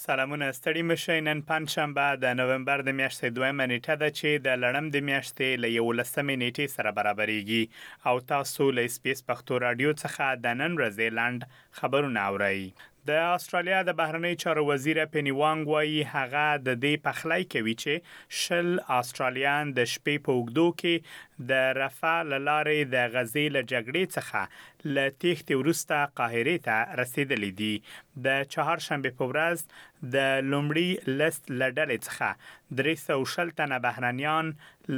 سلامونه ستړي مه شئ نن پنجشنبه د نومبر د میاشتې دویمه نیټه ده چې د لړم د میاشتې له یولسمې نیټې سره برابریږي او تاسو له اسپیس پښتو راډیو څخه د نن ورځې لنډ خبرونه اورئ د استرالیا د بهرنۍ چارو وزیره پینی وانګ وایي هغه د دې پخلی کوي چې شل استرالیان د شپې په اوږدو کې د رفع له لارې د غزې له جګړې څخه له تېښتې وروسته قاهرې ته رسېدلي دي. د چهارشنبې په ورځ د لومړي لست له ډلې څخه درې سوه شل تنه بهرنیان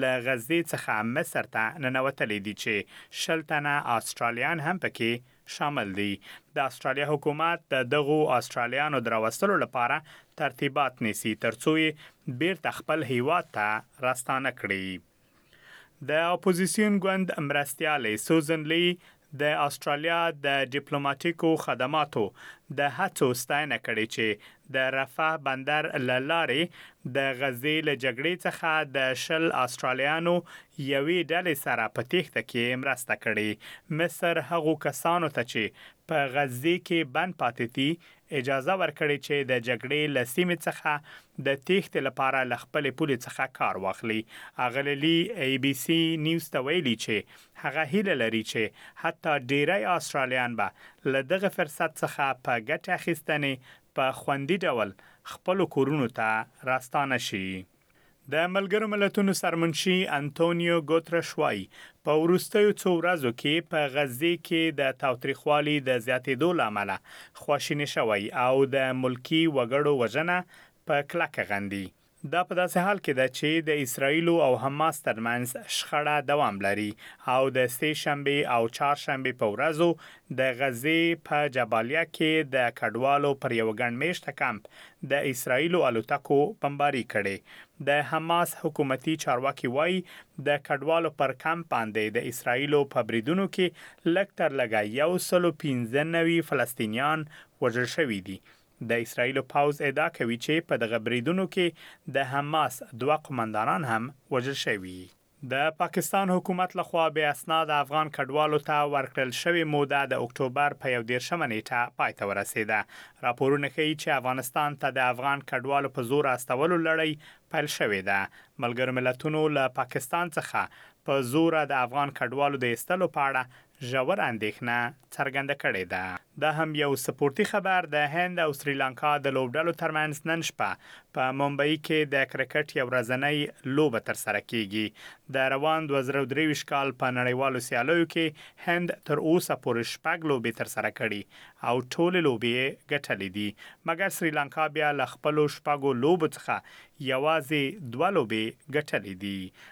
له غزې څخه مصر ته ننوتلي دي چې شل تنه آسټرالیان هم په کې شامل دي. د آسټرالیا حکومت د دغو آسټرالیانو د راوستلو لپاره ترتیبات نیسي ترڅو یې بېرته خپل هېواد ته راستانه کړي. د اپوزیسیون ګوند مرستیالې سوزن لي د اسټرالیا د ډیپلوماټیکو خدماتو د هڅو ستاینه کړې چې د رفح بندر له لارې د غزې له جګړې څخه د شل اسټرالیانو یوې ډلې سره په تېښته کې مرسته کړې. مصر هغو کسانو ته چې په غزې کې بند پاتې دي، اجازه ورکړې چې د جګړې له سیمې څخه د تیښتې لپاره له خپلې پولې څخه کار واخلي. اغلې لي ای بي سي نیوز ته ویلي چې هغه هیله لري چې حتی ډیری آسټرالیان به له دغه فرصت څخه په ګټې اخیستنې په خوندي ډول خپلو کورونو ته راستانه شي. د ملګرو ملتونو سرمنشي انتونیو ګوترش وایي په وروستیو څو ورځو کې په غزې کې د تاوتریخوالي د زیاتېدو له امله خواشینی شوی او د ملکي وګړو وژنه په کلکه غندي. دا په داسې حال کې ده چې د اسراییل او حماس ترمنځ شخړه دوام لري او د سې شنبې او چهارشنبې په ورځو د غزې په جبالیه کې د کډوالو پر یوه ګڼ مېشته کمپ د اسراییلو الوتکو بمباري کړې. د حماس حکومتي چارواکي وايي، د کډوالو پر کمپ باندې د اسراییلو په بریدونو کې لږ تر لږه یو سل او پنځه نوي فلسطینیان وژل شوي دي. د اسراییلو پوځ ادعا کوي چې په دغه بریدونو کې د حماس دوه قوماندانان هم وژل شوي. د پاکستان حکومت له خوا بې اسناده افغان کډوالو ته ورکړل شوې موده د اکټوبر په یو دېرش مه نېټه پای ته ورسېده. راپورونه ښيي چې افغانستان ته د افغان کډوالو په زور استولو لړۍ پیل شوې ده. ملګرو ملتونو له پاکستان څخه په زوره د افغان کډوالو د ایستلو په اړه ژوره اندېښنه څرګنده کړې ده. دا هم یو سپورتي خبر، د هند او سریلانکا د لوبډلو ترمنځ نن شپه په ممبئي کې د کرکټ یو ورځنۍ لوبه ترسره کېږي. د روان دوه زره او درې ویشت کال په نړیوالو سیالیو کې هند تر اوسه پورې شپږ لوبې ترسره کړي او ټولې لوبې یې ګټلې دي، مګر سریلانکا بیا له خپلو شپږو لوبو څخه یوازې دوه لوبې ګټلې دي.